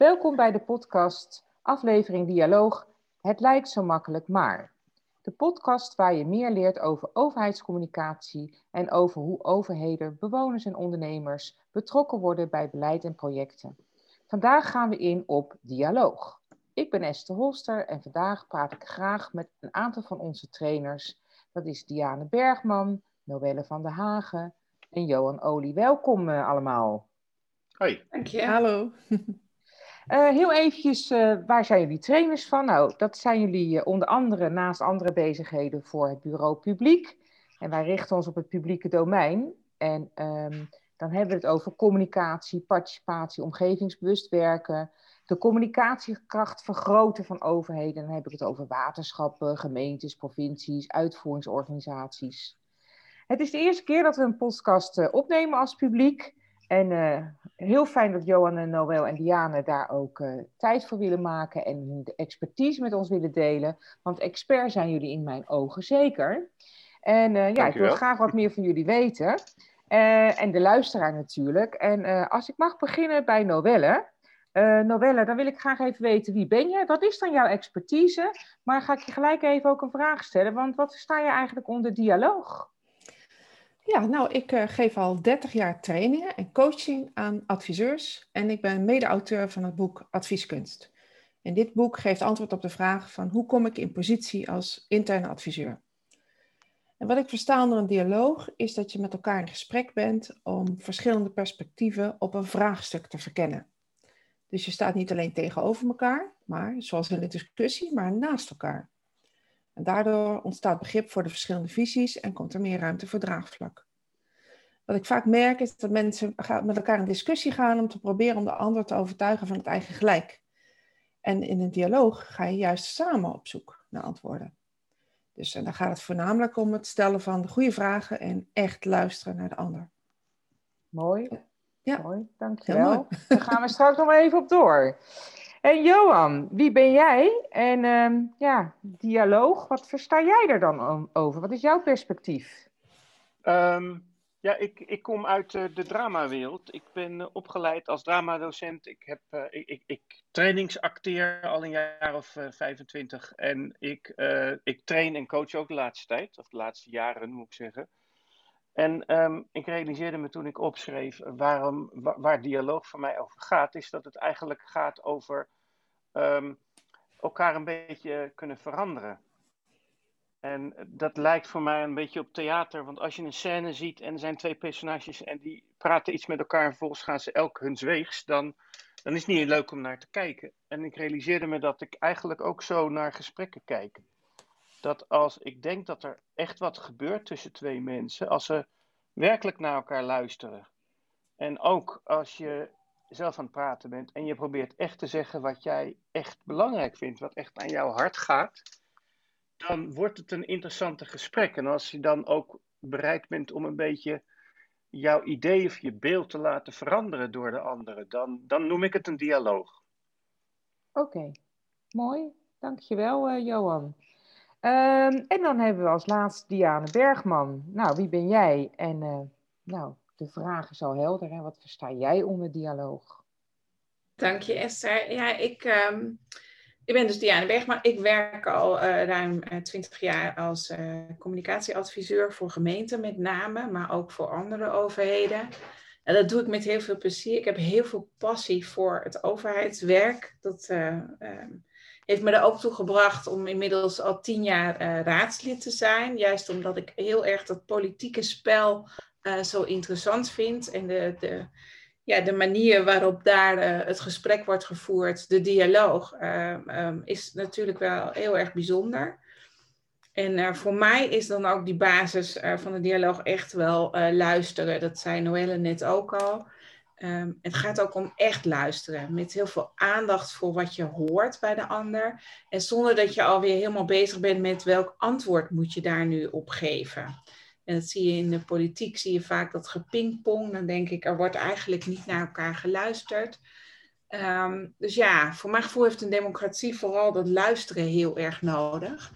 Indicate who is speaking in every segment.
Speaker 1: Welkom bij de podcast aflevering Dialoog Het lijkt zo makkelijk maar. De podcast waar je meer leert over overheidscommunicatie en over hoe overheden, bewoners en ondernemers betrokken worden bij beleid en projecten. Vandaag gaan we in op dialoog. Ik ben Esther Holster en vandaag praat ik graag met een aantal van onze trainers. Dat is Diane Bergman, Noelle van der Hagen en Johan Olie. Welkom uh, allemaal.
Speaker 2: Hoi.
Speaker 3: Dank je.
Speaker 1: Hallo. Uh, heel eventjes, uh, waar zijn jullie trainers van? Nou, dat zijn jullie onder andere naast andere bezigheden voor het bureau publiek. En wij richten ons op het publieke domein. En um, dan hebben we het over communicatie, participatie, omgevingsbewust werken, de communicatiekracht vergroten van overheden. Dan heb ik het over waterschappen, gemeentes, provincies, uitvoeringsorganisaties. Het is de eerste keer dat we een podcast opnemen als publiek. En uh, heel fijn dat Johan en Noël en Diane daar ook uh, tijd voor willen maken en de expertise met ons willen delen. Want expert zijn jullie in mijn ogen zeker. En ja, ik wil graag wat meer van jullie weten. en de luisteraar natuurlijk. En als ik mag beginnen bij Noelle. Uh, Novelle, dan wil ik graag even weten wie ben je? Wat is dan jouw expertise? Maar ga ik je gelijk even ook een vraag stellen, want wat sta je eigenlijk onder dialoog?
Speaker 3: Ja, nou, ik uh, geef al 30 jaar trainingen en coaching aan adviseurs en ik ben mede-auteur van het boek Advieskunst. En dit boek geeft antwoord op de vraag van hoe kom ik in positie als interne adviseur? En wat ik versta onder een dialoog is dat je met elkaar in gesprek bent om verschillende perspectieven op een vraagstuk te verkennen. Dus je staat niet alleen tegenover elkaar, maar zoals in de discussie, maar naast elkaar. En daardoor ontstaat begrip voor de verschillende visies en komt er meer ruimte voor draagvlak. Wat ik vaak merk is dat mensen met elkaar in discussie gaan om te proberen om de ander te overtuigen van het eigen gelijk. En in een dialoog ga je juist samen op zoek naar antwoorden. Dus en dan gaat het voornamelijk om het stellen van de goede vragen en echt luisteren naar de ander.
Speaker 1: Mooi. Ja. Mooi, dankjewel. Daar gaan we straks nog even op door. En Johan, wie ben jij? En uh, ja, dialoog, wat versta jij er dan over? Wat is jouw perspectief?
Speaker 2: Um, ja, ik, ik kom uit uh, de dramawereld. Ik ben uh, opgeleid als dramadocent. Ik, heb, ik, ik, ik, trainingsacteer al een jaar of 25. En ik, ik train en coach ook de laatste tijd, of de laatste jaren moet ik zeggen. En um, ik realiseerde me toen ik opschreef waarom, waar, dialoog voor mij over gaat, is dat het eigenlijk gaat over um, elkaar een beetje kunnen veranderen. En dat lijkt voor mij een beetje op theater, want als je een scène ziet en er zijn twee personages en die praten iets met elkaar en vervolgens gaan ze elk hun weegs, dan, dan is het niet leuk om naar te kijken. En ik realiseerde me dat ik eigenlijk ook zo naar gesprekken kijk dat als ik denk dat er echt wat gebeurt tussen twee mensen, als ze werkelijk naar elkaar luisteren. En ook als je zelf aan het praten bent en je probeert echt te zeggen wat jij echt belangrijk vindt, wat echt aan jouw hart gaat, dan wordt het een interessante gesprek. En als je dan ook bereid bent om een beetje jouw idee of je beeld te laten veranderen door de anderen, dan, dan noem ik het een dialoog.
Speaker 1: Oké, mooi. Dankjewel, uh, Johan. Um, en dan hebben we als laatste Diane Bergman. Nou, wie ben jij? En uh, nou, de vraag is al helder. Hè? Wat versta jij onder dialoog?
Speaker 4: Dank je, Esther. Ja, ik, um, ik ben dus Diane Bergman. Ik werk al uh, ruim twintig jaar als communicatieadviseur voor gemeenten met name, maar ook voor andere overheden. En dat doe ik met heel veel plezier. Ik heb heel veel passie voor het overheidswerk. Dat um, heeft me er ook toe gebracht om inmiddels al tien jaar uh, raadslid te zijn. Juist omdat ik heel erg dat politieke spel uh, zo interessant vind. En de, de, ja, de manier waarop daar uh, het gesprek wordt gevoerd, de dialoog, um, is natuurlijk wel heel erg bijzonder. En voor mij is dan ook die basis van de dialoog echt wel luisteren. Dat zei Noelle net ook al. Um, het gaat ook om echt luisteren, met heel veel aandacht voor wat je hoort bij de ander. En zonder dat je alweer helemaal bezig bent met welk antwoord moet je daar nu op geven. En dat zie je in de politiek, zie je vaak dat gepingpong. Dan denk ik, er wordt eigenlijk niet naar elkaar geluisterd. Um, dus ja, voor mijn gevoel heeft een democratie vooral dat luisteren heel erg nodig.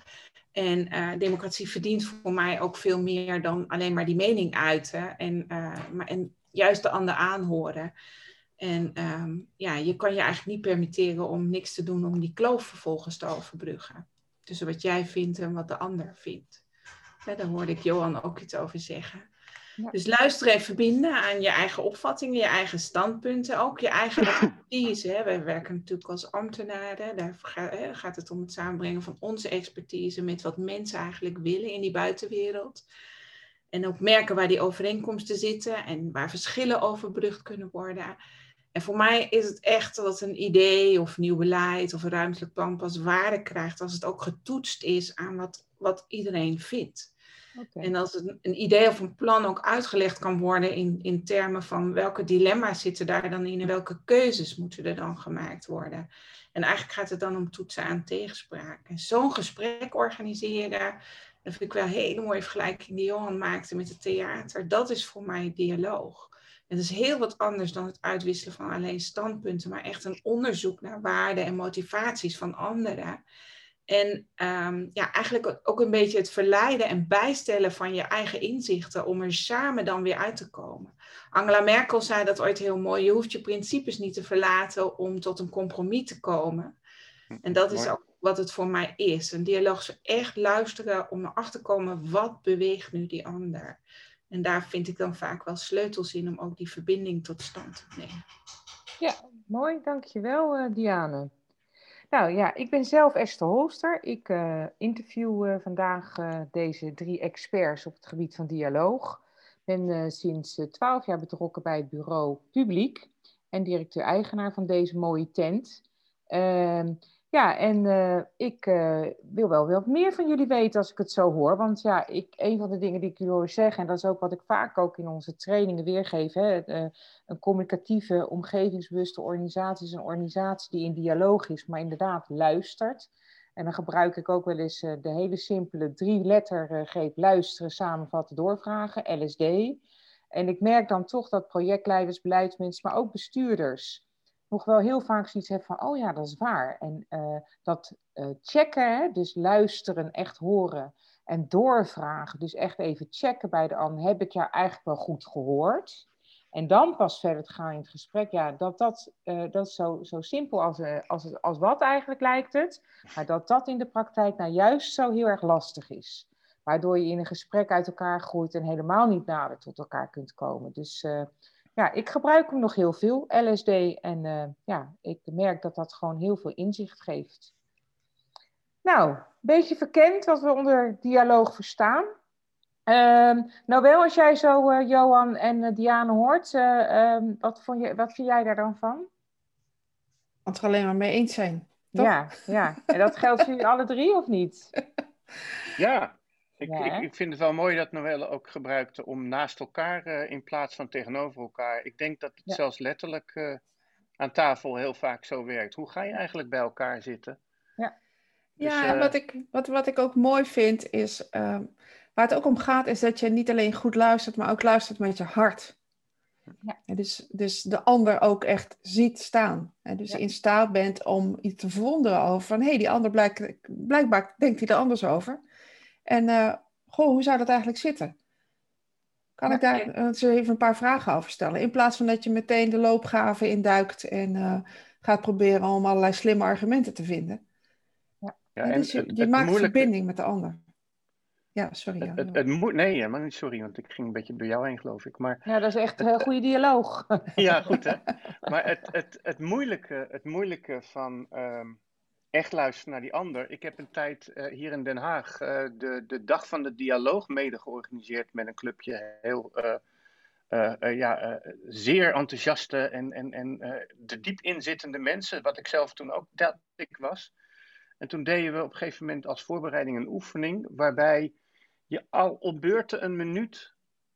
Speaker 4: En uh, democratie verdient voor mij ook veel meer dan alleen maar die mening uiten. En, uh, maar, en juist de ander aanhoren. En ehm, ja, je kan je eigenlijk niet permitteren om niks te doen om die kloof vervolgens te overbruggen. Tussen wat jij vindt en wat de ander vindt. daar hoorde ik Johan ook iets over zeggen. Dus luisteren en verbinden aan je eigen opvattingen, je eigen standpunten, ook je eigen expertise. Wij werken natuurlijk als ambtenaren. Daar gaat het om het samenbrengen van onze expertise met wat mensen eigenlijk willen in die buitenwereld. En ook merken waar die overeenkomsten zitten en waar verschillen overbrugd kunnen worden. En voor mij is het echt dat een idee of nieuw beleid of een ruimtelijk plan pas waarde krijgt als het ook getoetst is aan wat, wat iedereen vindt. En als een, een, idee of een plan ook uitgelegd kan worden in, in termen van welke dilemma's zitten daar dan in en welke keuzes moeten er dan gemaakt worden. En eigenlijk gaat het dan om toetsen aan tegenspraak. En zo'n gesprek organiseren, dat vind ik wel een hele mooie vergelijking die Johan maakte met het theater. Dat is voor mij dialoog. Dat is heel wat anders dan het uitwisselen van alleen standpunten, maar echt een onderzoek naar waarden en motivaties van anderen. En um, ja, eigenlijk ook een beetje het verleiden en bijstellen van je eigen inzichten om er samen dan weer uit te komen. Angela Merkel zei dat ooit heel mooi. Je hoeft je principes niet te verlaten om tot een compromis te komen. En dat is ook wat het voor mij is. Een dialoog is echt luisteren om erachter te komen wat beweegt nu die ander. En daar vind ik dan vaak wel sleutels in om ook die verbinding tot stand te brengen.
Speaker 1: Ja, mooi. Dankjewel, uh, Diane. Nou ja, ik ben zelf Esther Holster. Ik uh, interview uh, vandaag uh, deze drie experts op het gebied van dialoog. Ik ben sinds twaalf jaar betrokken bij het bureau Publiek en directeur-eigenaar van deze mooie tent. Ja, en uh, ik uh, wil wel wat meer van jullie weten als ik het zo hoor. Want ja, ik, een van de dingen die ik jullie hoor zeggen, en dat is ook wat ik vaak ook in onze trainingen weergeef, hè, uh, een communicatieve, omgevingsbewuste organisatie is een organisatie die in dialoog is, maar inderdaad luistert. En dan gebruik ik ook wel eens de hele simpele drie lettergreep luisteren, samenvatten, doorvragen, LSD. En ik merk dan toch dat projectleiders, beleidsmensen, maar ook bestuurders nog wel heel vaak zoiets heb van, oh ja, dat is waar. En uh, dat uh, checken, dus luisteren, echt horen en doorvragen, dus echt even checken bij de ander, heb ik jou eigenlijk wel goed gehoord? En dan pas verder gaan in het gesprek, ja, dat, dat, uh, dat is zo, zo simpel als, als, als wat eigenlijk lijkt het, maar dat dat in de praktijk nou juist zo heel erg lastig is. Waardoor je in een gesprek uit elkaar groeit en helemaal niet nader tot elkaar kunt komen. Dus ja, ik gebruik hem nog heel veel, LSD. En uh, ja, ik merk dat dat gewoon heel veel inzicht geeft. Nou, een beetje verkend wat we onder dialoog verstaan. Uh, nou wel, als jij zo uh, Johan en uh, Diane hoort, ehm, wat, vond je, wat vind jij daar dan van?
Speaker 3: Want we alleen maar mee eens zijn.
Speaker 1: Toch? Ja, ja, en dat geldt voor jullie alle drie of niet?
Speaker 2: Ja, ik, ik, ik, vind het wel mooi dat Noelle ook gebruikte om naast elkaar uh, in plaats van tegenover elkaar. Ik denk dat het ja. zelfs letterlijk uh, aan tafel heel vaak zo werkt. Hoe ga je eigenlijk bij elkaar zitten?
Speaker 3: Ja, dus, ja en uh, wat ik, wat, wat ik ook mooi vind is, ehm, waar het ook om gaat, is dat je niet alleen goed luistert, maar ook luistert met je hart. Ja. En dus, dus de ander ook echt ziet staan. En dus ja. in staat bent om iets te verwonderen over van hé, hey, die ander blijk, blijkbaar denkt hij er anders over. En uh, goh, hoe zou dat eigenlijk zitten? Kan ik daar eens even een paar vragen over stellen? In plaats van dat je meteen de loopgraven induikt en uh, gaat proberen om allerlei slimme argumenten te vinden. Ja. Ja, dus je, maakt moeilijke... verbinding met de ander. Ja, sorry.
Speaker 2: Het, het, het moet, nee, maar niet sorry, want ik ging een beetje door jou heen, geloof ik. Maar
Speaker 1: ja, dat is echt een goede dialoog.
Speaker 2: ja, goed hè. Maar het, het, het, moeilijke, het moeilijke van um, echt luisteren naar die ander. Ik heb een tijd uh, hier in Den Haag uh, de, de dag van de dialoog mede georganiseerd met een clubje heel uh, ja, zeer enthousiaste en, en, en de diep inzittende mensen, wat ik zelf toen ook dat ik was. En toen deden we op een gegeven moment als voorbereiding een oefening waarbij je al op beurten een minuut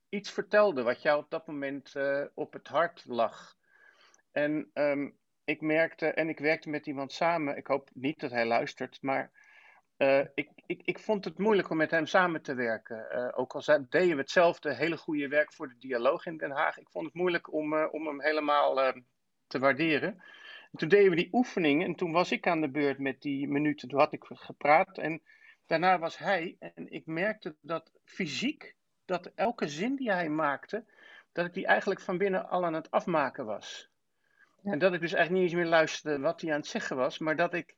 Speaker 2: iets vertelde wat jou op dat moment op het hart lag. En um, ik merkte, en ik werkte met iemand samen, ik hoop niet dat hij luistert, maar uh, ik, ik, ik vond het moeilijk om met hem samen te werken. Uh, ook al deden we hetzelfde hele goede werk voor de dialoog in Den Haag, ik vond het moeilijk om, uh, om hem helemaal te waarderen. En toen deden we die oefening en toen was ik aan de beurt met die minuten, toen had ik gepraat en daarna was hij. En ik merkte dat fysiek, dat elke zin die hij maakte, dat ik die eigenlijk van binnen al aan het afmaken was. En dat ik dus eigenlijk niet eens meer luisterde wat hij aan het zeggen was, maar dat ik,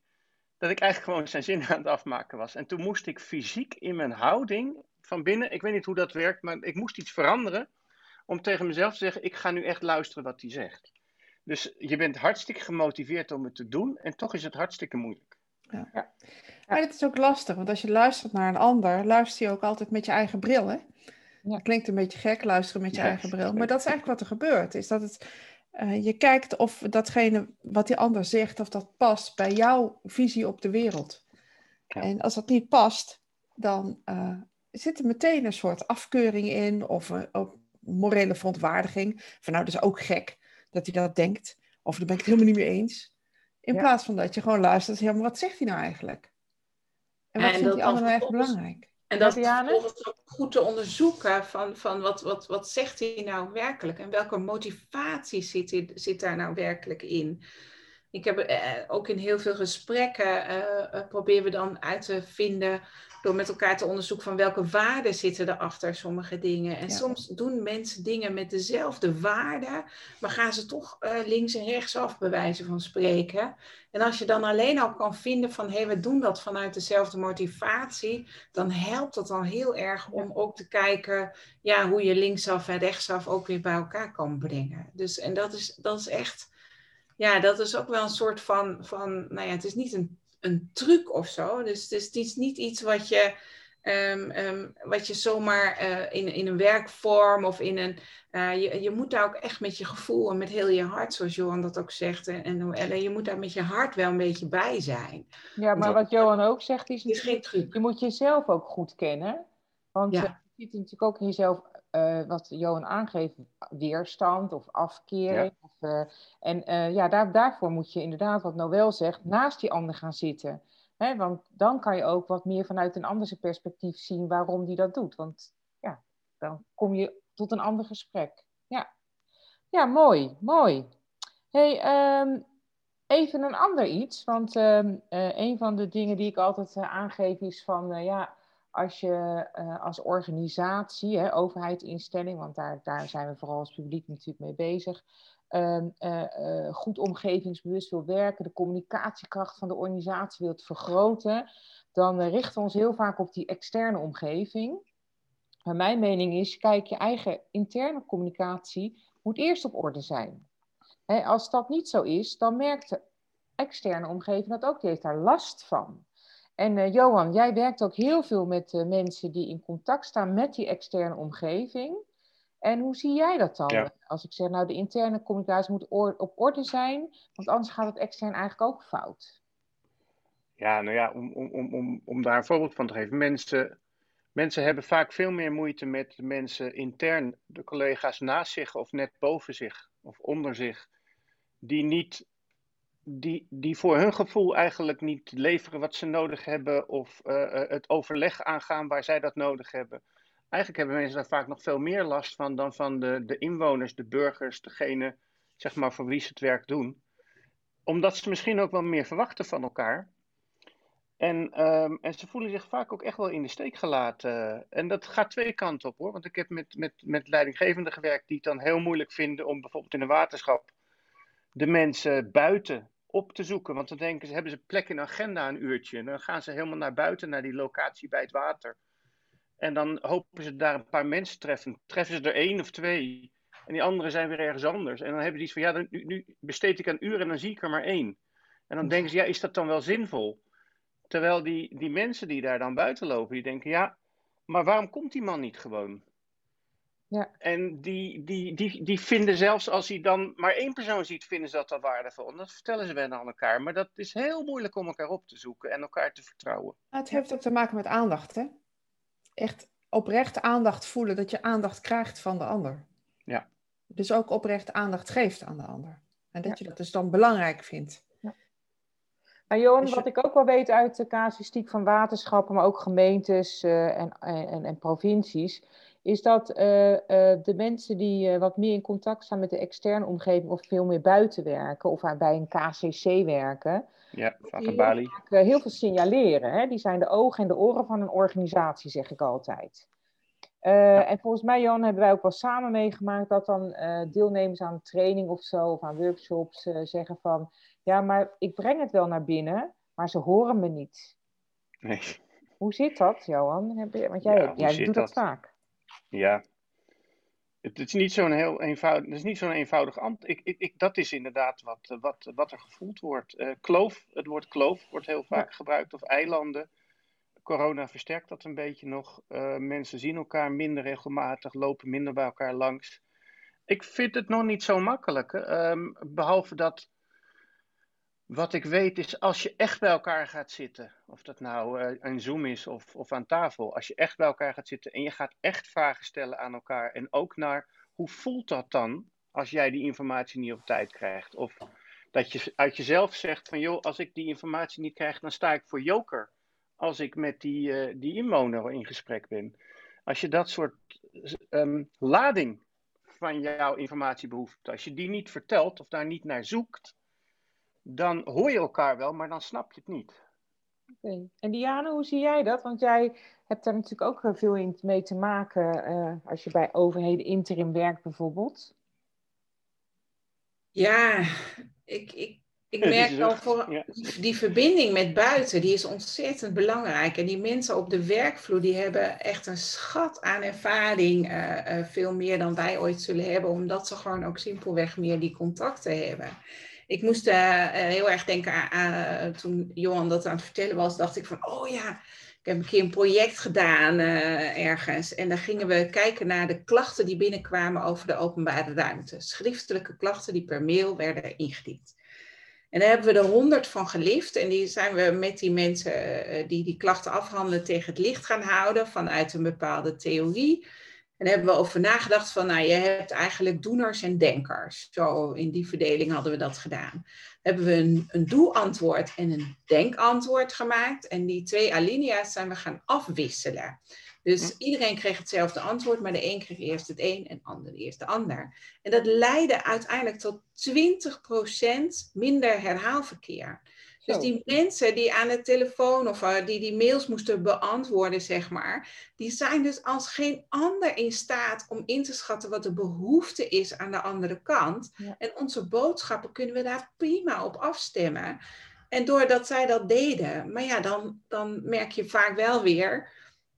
Speaker 2: dat ik eigenlijk gewoon zijn zin aan het afmaken was. En toen moest ik fysiek in mijn houding van binnen, ik weet niet hoe dat werkt, maar ik moest iets veranderen om tegen mezelf te zeggen, ik ga nu echt luisteren wat hij zegt. Dus je bent hartstikke gemotiveerd om het te doen en toch is het hartstikke moeilijk.
Speaker 3: Ja. ja. Maar het is ook lastig, want als je luistert naar een ander, luister je ook altijd met je eigen bril. Hè? Ja. Dat klinkt een beetje gek, luisteren met je eigen bril. Maar dat is eigenlijk wat er gebeurt. Is dat het, uh, je kijkt of datgene wat die ander zegt, of dat past bij jouw visie op de wereld. Ja. En als dat niet past, dan uh, zit er meteen een soort afkeuring in of een morele verontwaardiging. Van nou, dat is ook gek dat hij dat denkt. Of daar ben ik het helemaal niet mee eens. In plaats van dat je gewoon luistert, ja, maar wat zegt hij nou eigenlijk? En wat en vindt die ander nou echt belangrijk?
Speaker 4: En dat vervolgens ook goed te onderzoeken van, van wat, wat, wat zegt hij nou werkelijk en welke motivatie zit, zit daar nou werkelijk in. Ik heb eh, ook in heel veel gesprekken uh, proberen we dan uit te vinden door met elkaar te onderzoeken van welke waarden zitten er achter sommige dingen. En soms doen mensen dingen met dezelfde waarden, maar gaan ze toch uh, links en rechts af bij wijze van spreken. En als je dan alleen al kan vinden van hé, hey, we doen dat vanuit dezelfde motivatie, dan helpt dat dan heel erg om ook te kijken ja, hoe je linksaf en rechtsaf ook weer bij elkaar kan brengen. Dus en dat is, dat is echt ja, dat is ook wel een soort van, van nou ja, het is niet een een truc of zo. Dus, dus het is niet iets wat je, um, um, wat je zomaar uh, in, in een werkvorm of in een. Uh, je, je moet daar ook echt met je gevoel en met heel je hart, zoals Johan dat ook zegt. En, en je moet daar met je hart wel een beetje bij zijn.
Speaker 1: Ja, maar wat Johan ook zegt is. is geen truc. Je moet jezelf ook goed kennen. Want ja. je ziet natuurlijk ook in jezelf uh, wat Johan aangeeft, weerstand of afkering. Of, uh, en uh, ja, daar, daarvoor moet je inderdaad, wat Noël zegt, naast die ander gaan zitten. Hè? Want dan kan je ook wat meer vanuit een ander perspectief zien waarom die dat doet. Want ja, dan kom je tot een ander gesprek. Ja, ja mooi, mooi. Hey, um, even een ander iets. Want um, een van de dingen die ik altijd aangeef is van, ja als je uh, als organisatie, hè, overheidsinstelling, want daar, daar zijn we vooral als publiek natuurlijk mee bezig, uh, uh, goed omgevingsbewust wil werken, de communicatiekracht van de organisatie wilt vergroten, dan richten we ons heel vaak op die externe omgeving. Maar mijn mening is, kijk, je eigen interne communicatie moet eerst op orde zijn. Hè, als dat niet zo is, dan merkt de externe omgeving dat ook, die heeft daar last van. En uh, Johan, jij werkt ook heel veel met uh, mensen die in contact staan met die externe omgeving. En hoe zie jij dat dan? Als ik zeg, nou, de interne communicatie moet op orde zijn, want anders gaat het extern eigenlijk ook fout.
Speaker 2: Ja, nou ja, om, om, om, om daar een voorbeeld van te geven. Mensen, mensen hebben vaak veel meer moeite met mensen intern, de collega's naast zich of net boven zich of onder zich, die niet die, die voor hun gevoel eigenlijk niet leveren wat ze nodig hebben of uh, het overleg aangaan waar zij dat nodig hebben. Eigenlijk hebben mensen daar vaak nog veel meer last van dan van de, de inwoners, de burgers, degene zeg maar, voor wie ze het werk doen. Omdat ze misschien ook wel meer verwachten van elkaar. En, um, en ze voelen zich vaak ook echt wel in de steek gelaten. En dat gaat twee kanten op hoor. Want ik heb met, met, met leidinggevenden gewerkt die het dan heel moeilijk vinden om bijvoorbeeld in een waterschap de mensen buiten op te zoeken. Want dan denken ze, hebben ze plek in de agenda een uurtje. En dan gaan ze helemaal naar buiten, naar die locatie bij het water. En dan hopen ze daar een paar mensen te treffen. Treffen ze er één of twee. En die anderen zijn weer ergens anders. En dan hebben die iets van, ja, nu, nu besteed ik een uur en dan zie ik er maar één. En dan denken ze, ja, is dat dan wel zinvol? Terwijl die, die mensen die daar dan buiten lopen, die denken, ja, maar waarom komt die man niet gewoon? Ja. En die, die, die, die vinden zelfs als hij dan maar één persoon ziet, vinden ze dat wel waardevol. En dat vertellen ze wel aan elkaar. Maar dat is heel moeilijk om elkaar op te zoeken en elkaar te vertrouwen.
Speaker 3: Het heeft ook te maken met aandacht, hè? Echt oprecht aandacht voelen, dat je aandacht krijgt van de ander.
Speaker 2: Ja.
Speaker 3: Dus ook oprecht aandacht geeft aan de ander. En dat je dat dus dan belangrijk vindt. Ja.
Speaker 1: Maar Johan, dus wat ik ook wel weet uit de casuïstiek van waterschappen, maar ook gemeentes uh, en, en, en provincies is dat uh, uh, de mensen die uh, wat meer in contact staan met de externe omgeving of veel meer buiten werken of bij een KCC werken,
Speaker 2: ja,
Speaker 1: heel, vaak, heel veel signaleren. Hè? Die zijn de ogen en de oren van een organisatie, zeg ik altijd. En volgens mij, Jan, hebben wij ook wel samen meegemaakt dat dan deelnemers aan training of zo, of aan workshops, zeggen van, ja, maar ik breng het wel naar binnen, maar ze horen me niet.
Speaker 2: Nee.
Speaker 1: Hoe zit dat, Johan? Heb je, want jij,
Speaker 2: Ja,
Speaker 1: jij doet dat,
Speaker 2: dat?
Speaker 1: vaak.
Speaker 2: Ja. Het is niet zo'n heel eenvoudig, het is niet zo'n eenvoudig antwoord. Ik, ik, ik, dat is inderdaad wat, eh, wat, wat er gevoeld wordt. Eh, kloof, het woord kloof wordt heel vaak gebruikt, of eilanden. Corona versterkt dat een beetje nog. Eh, mensen zien elkaar minder regelmatig, lopen minder bij elkaar langs. Ik vind het nog niet zo makkelijk. Ehm, behalve dat, wat ik weet is, als je echt bij elkaar gaat zitten, of dat nou eh, een Zoom is of, of aan tafel, als je echt bij elkaar gaat zitten en je gaat echt vragen stellen aan elkaar en ook naar hoe voelt dat dan als jij die informatie niet op tijd krijgt? Of dat je uit jezelf zegt van joh, als ik die informatie niet krijg, dan sta ik voor joker als ik met die, eh, die inwoner in gesprek ben. Als je dat soort ehm, lading van jouw informatiebehoefte, als je die niet vertelt of daar niet naar zoekt, dan hoor je elkaar wel, maar dan snap je het niet.
Speaker 1: Oké. En Diane, hoe zie jij dat? Want jij hebt daar natuurlijk ook eh, veel in mee te maken eh, als je bij overheden interim werkt bijvoorbeeld.
Speaker 4: Ja, ik, ik, ik merk al voor
Speaker 2: ja.
Speaker 4: die, die verbinding met buiten, die is ontzettend belangrijk. En die mensen op de werkvloer, die hebben echt een schat aan ervaring, eh, eh, veel meer dan wij ooit zullen hebben, omdat ze gewoon ook simpelweg meer die contacten hebben. Ik moest eh, eh, heel erg denken aan, toen Johan dat aan het vertellen was, dacht ik van, oh ja, ik heb een keer een project gedaan eh, ergens. En dan gingen we kijken naar de klachten die binnenkwamen over de openbare ruimte. Schriftelijke klachten die per mail werden ingediend. En daar hebben we er honderd van gelift. En die zijn we met die mensen die die klachten afhandelen tegen het licht gaan houden vanuit een bepaalde theorie. En daar hebben we over nagedacht van, nou, je hebt eigenlijk doeners en denkers. Zo in die verdeling hadden we dat gedaan. Hebben we een, een doe-antwoord en een denkantwoord gemaakt. En die twee alinea's zijn we gaan afwisselen. Dus iedereen kreeg hetzelfde antwoord, maar de een kreeg eerst het een en de ander eerst de ander. En dat leidde uiteindelijk tot 20% minder herhaalverkeer. Dus die mensen die aan de telefoon of eh, die die mails moesten beantwoorden, zeg maar, die zijn dus als geen ander in staat om in te schatten wat de behoefte is aan de andere kant.
Speaker 1: Ja.
Speaker 4: En onze boodschappen kunnen we daar prima op afstemmen. En doordat zij dat deden, maar ja, dan, dan merk je vaak wel weer,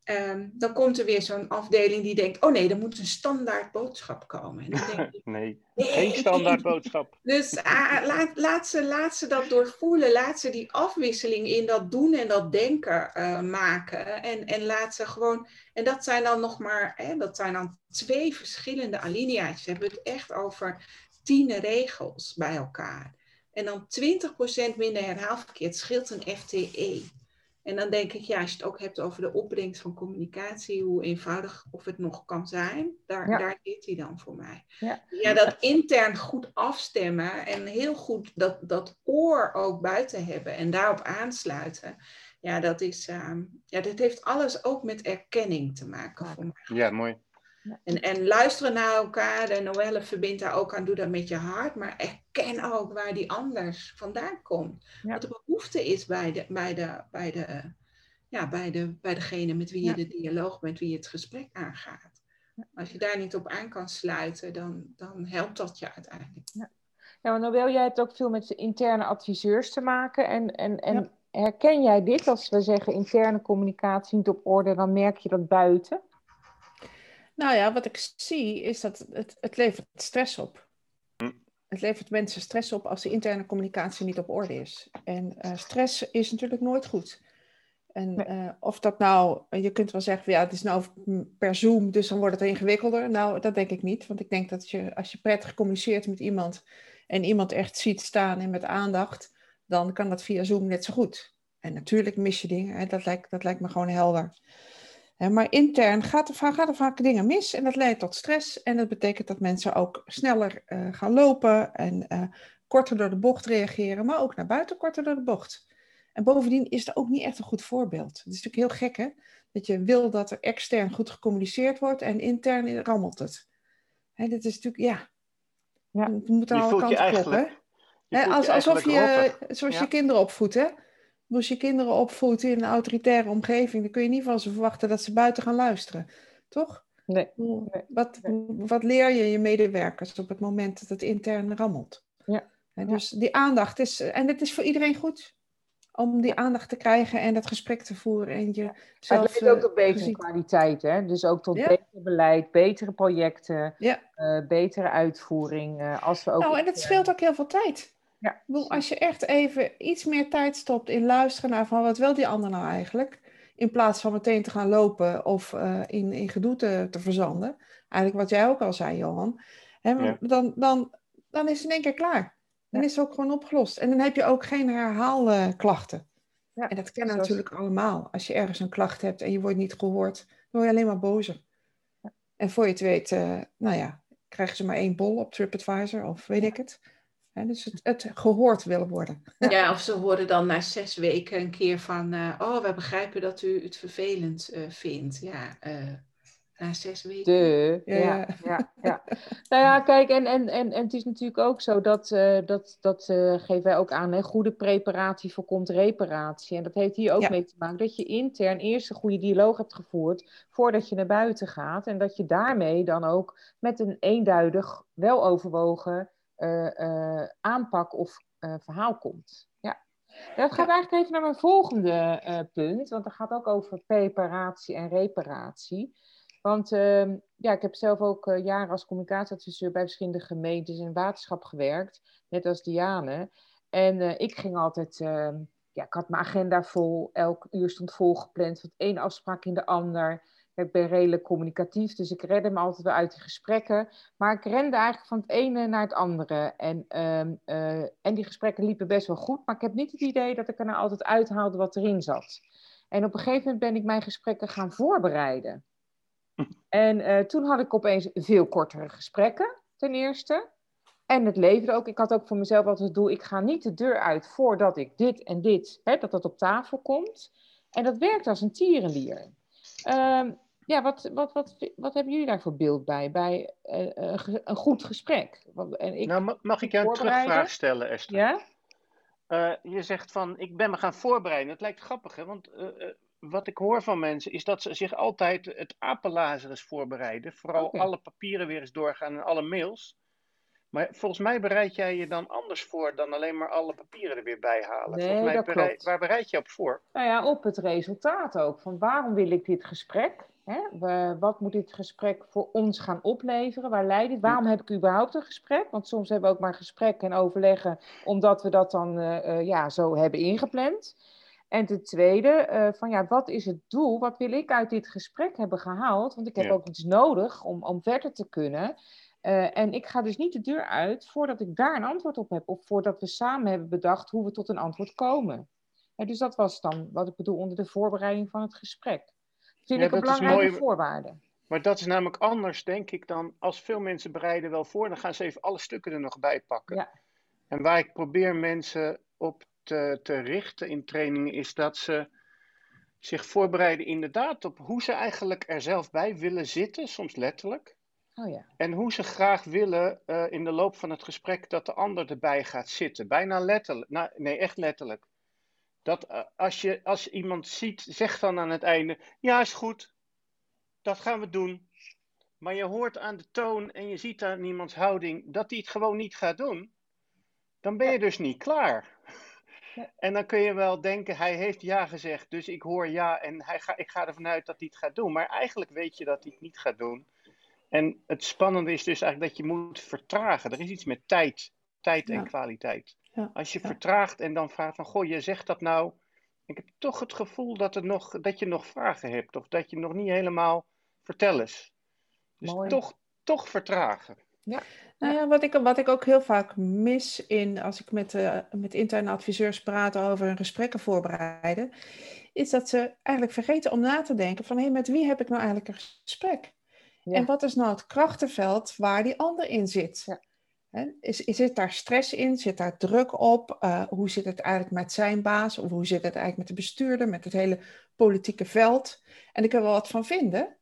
Speaker 4: ehm, dan komt er weer zo'n afdeling die denkt, oh nee, er moet een standaard boodschap komen. En dan denk ik,
Speaker 2: Nee,
Speaker 4: nee.
Speaker 2: geen standaard boodschap.
Speaker 4: Dus ah, laat, laat, ze, laat ze dat doorvoelen. Laat ze die afwisseling in dat doen en dat denken eh, maken. En, en laat ze gewoon. En dat zijn dan nog maar. Hè, dat zijn dan twee verschillende alinea's. We hebben het echt over tien regels bij elkaar. En dan 20% minder herhaalverkeer. Het scheelt een FTE. En dan denk ik, ja, als je het ook hebt over de opbrengst van communicatie, hoe eenvoudig of het nog kan zijn, daar,
Speaker 1: Ja.
Speaker 4: daar zit hij dan voor mij.
Speaker 1: Ja.
Speaker 4: Ja, dat intern goed afstemmen en heel goed dat, dat oor ook buiten hebben en daarop aansluiten. Ja, dat is, ehm, ja, dat heeft alles ook met erkenning te maken voor mij.
Speaker 2: Ja, mooi.
Speaker 4: En, en luisteren naar elkaar, de Noelle verbindt daar ook aan, doe dat met je hart, maar erken ook waar die anders vandaan komt.
Speaker 1: Ja.
Speaker 4: Wat de behoefte is bij, de, bij, de, bij, de, ja, bij, de, bij degene met wie je
Speaker 1: Ja.
Speaker 4: de dialoog, met wie je het gesprek aangaat. Als je daar niet op aan kan sluiten, dan, dan helpt dat je uiteindelijk.
Speaker 1: Ja, maar Nobel, jij hebt ook veel met interne adviseurs te maken. En, en, en
Speaker 3: Ja.
Speaker 1: herken jij dit als we zeggen interne communicatie niet op orde, dan merk je dat buiten?
Speaker 3: Nou ja, wat ik zie is dat het, het levert stress op.
Speaker 2: Hm.
Speaker 3: Het levert mensen stress op als de interne communicatie niet op orde is. En eh, stress is natuurlijk nooit goed. En
Speaker 1: Nee.
Speaker 3: eh, of dat nou, je kunt wel zeggen, ja, het is nou per Zoom, dus dan wordt het ingewikkelder. Nou, dat denk ik niet. Want ik denk dat je, als je prettig communiceert met iemand en iemand echt ziet staan en met aandacht, dan kan dat via Zoom net zo goed. En natuurlijk mis je dingen, hè, dat, lijkt, dat lijkt me gewoon helder. Maar intern gaat er, va- gaan er vaak dingen mis en dat leidt tot stress. En dat betekent dat mensen ook sneller eh, gaan lopen en eh, korter door de bocht reageren, maar ook naar buiten korter door de bocht. En bovendien is het ook niet echt een goed voorbeeld. Het is natuurlijk heel gek, hè? Dat je wil dat er extern goed gecommuniceerd wordt en intern rammelt het. Hè, dit is natuurlijk, ja.
Speaker 1: Ja.
Speaker 3: Het moet aan
Speaker 2: Je
Speaker 3: alle
Speaker 2: voelt je
Speaker 3: kanten kloppen, hè?
Speaker 2: je
Speaker 3: als,
Speaker 2: je
Speaker 3: alsof je, zoals
Speaker 2: Ja.
Speaker 3: je kinderen opvoedt, hè? Als je kinderen opvoedt in een autoritaire omgeving, dan kun je niet van ze verwachten dat ze buiten gaan luisteren. Toch?
Speaker 1: Nee.
Speaker 3: Wat, wat leer je je medewerkers op het moment dat het intern rammelt?
Speaker 1: Ja.
Speaker 3: En dus die aandacht is, en het is voor iedereen goed om die aandacht te krijgen en dat gesprek te voeren. En je
Speaker 1: zelf, het leidt ook tot betere kwaliteit, hè? dus ook tot beter beleid, betere projecten,
Speaker 3: ja.
Speaker 1: uh, betere uitvoering. Uh, als we ook
Speaker 3: nou, en het scheelt ook heel veel tijd.
Speaker 1: Ja.
Speaker 3: Als je echt even iets meer tijd stopt in luisteren naar van wat wil die ander nou eigenlijk, in plaats van meteen te gaan lopen of uh, in, in gedoe te, te, verzanden, eigenlijk wat jij ook al zei, Johan, hè, ja. dan, dan, dan is het in één keer klaar. Dan is het ook gewoon opgelost. En dan heb je ook geen herhaalklachten. Ja, en dat kennen natuurlijk allemaal. Als je ergens een klacht hebt en je wordt niet gehoord, dan word je alleen maar bozer. En voor je het weet, uh, nou ja, krijgen ze maar één bol op TripAdvisor of weet ik het. He, dus het, het, gehoord willen worden.
Speaker 4: Ja, of ze horen dan na zes weken een keer van... Uh, oh, we begrijpen dat u het vervelend uh, vindt. Ja, na zes weken.
Speaker 1: De, ja, ja, ja. ja. nou ja, kijk, en, en, en, en het is natuurlijk ook zo dat, uh, dat, dat uh, geven wij ook aan, hè, goede preparatie voorkomt reparatie. En dat heeft hier ook mee te maken dat je intern eerst een goede dialoog hebt gevoerd voordat je naar buiten gaat. En dat je daarmee dan ook met een eenduidig, wel overwogen uh, aanpak of verhaal komt. Ja. Dat gaat eigenlijk even naar mijn volgende punt, want dat gaat ook over preparatie en reparatie. Want uh, ja, ik heb zelf ook uh, jaren als communicatieadviseur bij verschillende gemeentes en waterschap gewerkt, net als Diane. En uh, ik ging altijd, ehm, ja, ik had mijn agenda vol, elk uur stond volgepland, van één afspraak in de ander. Ik ben redelijk communicatief, dus ik redde me altijd wel uit die gesprekken. Maar ik rende eigenlijk van het ene naar het andere. En, ehm, eh, en die gesprekken liepen best wel goed, maar ik heb niet het idee dat ik er nou altijd uithaalde wat erin zat. En op een gegeven moment ben ik mijn gesprekken gaan voorbereiden. En uh, toen had ik opeens veel kortere gesprekken, ten eerste. En het leverde ook, ik had ook voor mezelf altijd het doel, ik ga niet de deur uit voordat ik dit en dit, hè, dat dat op tafel komt. En dat werkt als een tierenlier. Um, ja, wat, wat, wat, wat hebben jullie daar voor beeld bij, bij uh, een goed gesprek?
Speaker 2: En ik nou, mag ik jou een terugvraag stellen, Esther?
Speaker 1: Ja?
Speaker 2: Uh, je zegt van, ik ben me gaan voorbereiden. Dat lijkt grappig, hè? Want wat ik hoor van mensen is dat ze zich altijd het apenlazerus voorbereiden. Vooral okay. alle papieren weer eens doorgaan en alle mails. Maar volgens mij bereid jij je dan anders voor dan alleen maar alle papieren er weer bij halen.
Speaker 1: Nee,
Speaker 2: volgens mij
Speaker 1: dat
Speaker 2: bereid,
Speaker 1: klopt.
Speaker 2: Waar bereid je op voor?
Speaker 1: Nou ja, op het resultaat ook. Van waarom wil ik dit gesprek? Hè? We, wat moet dit gesprek voor ons gaan opleveren? Waar leidt het? Waarom heb ik überhaupt een gesprek? Want soms hebben we ook maar gesprekken en overleggen omdat we dat dan uh, uh, ja, zo hebben ingepland. En ten tweede, uh, van ja, wat is het doel? Wat wil ik uit dit gesprek hebben gehaald? Want ik heb ja. ook iets nodig om, om verder te kunnen. Uh, en ik ga dus niet de deur uit voordat ik daar een antwoord op heb. Of voordat we samen hebben bedacht hoe we tot een antwoord komen. En dus dat was dan wat ik bedoel onder de voorbereiding van het gesprek. Dat vind ja, ik een belangrijke mooi... voorwaarde.
Speaker 2: Maar dat is namelijk anders, denk ik, dan als veel mensen bereiden wel voor. Dan gaan ze even alle stukken er nog bij pakken.
Speaker 1: Ja.
Speaker 2: En waar ik probeer mensen op te, te richten in trainingen is dat ze zich voorbereiden inderdaad op hoe ze eigenlijk er zelf bij willen zitten, soms letterlijk.
Speaker 1: Oh ja.
Speaker 2: En hoe ze graag willen uh, in de loop van het gesprek dat de ander erbij gaat zitten. Bijna letterlijk. Nou, nee, echt letterlijk. Dat uh, als je als iemand ziet, zeg dan aan het einde: Ja, is goed. Dat gaan we doen. Maar je hoort aan de toon en je ziet aan iemands houding dat hij het gewoon niet gaat doen. Dan ben je dus niet klaar. En dan kun je wel denken, hij heeft ja gezegd, dus ik hoor ja en hij ga, ik ga ervan uit dat hij het gaat doen. Maar eigenlijk weet je dat hij het niet gaat doen. En het spannende is dus eigenlijk dat je moet vertragen. Er is iets met tijd, tijd en ja. kwaliteit.
Speaker 3: Ja.
Speaker 2: Als je
Speaker 3: ja.
Speaker 2: vertraagt en dan vraagt van, goh, je zegt dat nou. Ik heb toch het gevoel dat, er nog, dat je nog vragen hebt of dat je nog niet helemaal vertel is. Dus
Speaker 1: Mooi.
Speaker 2: toch, toch vertragen.
Speaker 1: Ja.
Speaker 3: Nou ja, wat ik, wat ik ook heel vaak mis in, als ik met, uh, met interne adviseurs praat over hun gesprekken voorbereiden, is dat ze eigenlijk vergeten om na te denken van hé, hey, met wie heb ik nou eigenlijk een gesprek? Ja. En wat is nou het krachtenveld waar die ander in zit?
Speaker 1: Ja.
Speaker 3: He, is, is, zit daar stress in? Zit daar druk op? Uh, hoe zit het eigenlijk met zijn baas? Of hoe zit het eigenlijk met de bestuurder, met het hele politieke veld? En ik kan wel wat van vinden,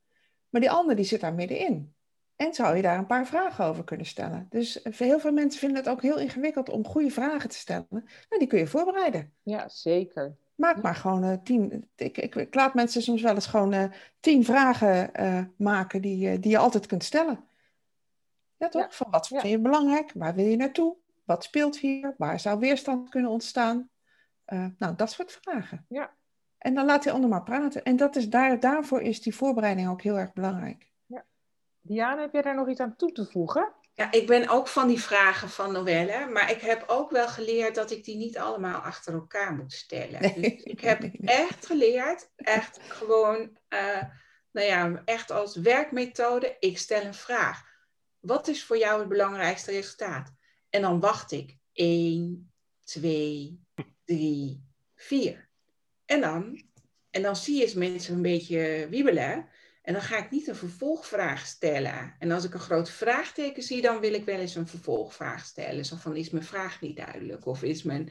Speaker 3: maar die ander die zit daar middenin. En zou je daar een paar vragen over kunnen stellen. Dus heel veel mensen vinden het ook heel ingewikkeld om goede vragen te stellen. Nou, die kun je voorbereiden.
Speaker 1: Ja, zeker.
Speaker 3: Maak maar gewoon uh, tien. Ik, ik, ik, laat mensen soms wel eens gewoon uh, tien vragen uh, maken die, die je altijd kunt stellen. Ja, toch? Ja. Van wat vind je belangrijk? Waar wil je naartoe? Wat speelt hier? Waar zou weerstand kunnen ontstaan? nou, dat soort vragen.
Speaker 1: Ja.
Speaker 3: En dan laat die ander maar praten. En dat is daar, daarvoor is die voorbereiding ook heel erg belangrijk.
Speaker 1: Ja. Diana, heb jij daar nog iets aan toe te voegen?
Speaker 4: Ja, ik ben ook van die vragen van Noelle, maar ik heb ook wel geleerd dat ik die niet allemaal achter elkaar moet stellen. Dus ik heb echt geleerd, echt gewoon, uh, nou ja, echt als werkmethode, ik stel een vraag. Wat is voor jou het belangrijkste resultaat? En dan wacht ik 1, 2, 3, 4. En dan, en dan zie je mensen een beetje wiebelen. En dan ga ik niet een vervolgvraag stellen. En als ik een groot vraagteken zie, dan wil ik wel eens een vervolgvraag stellen. Zo van, is mijn vraag niet duidelijk? Of is mijn...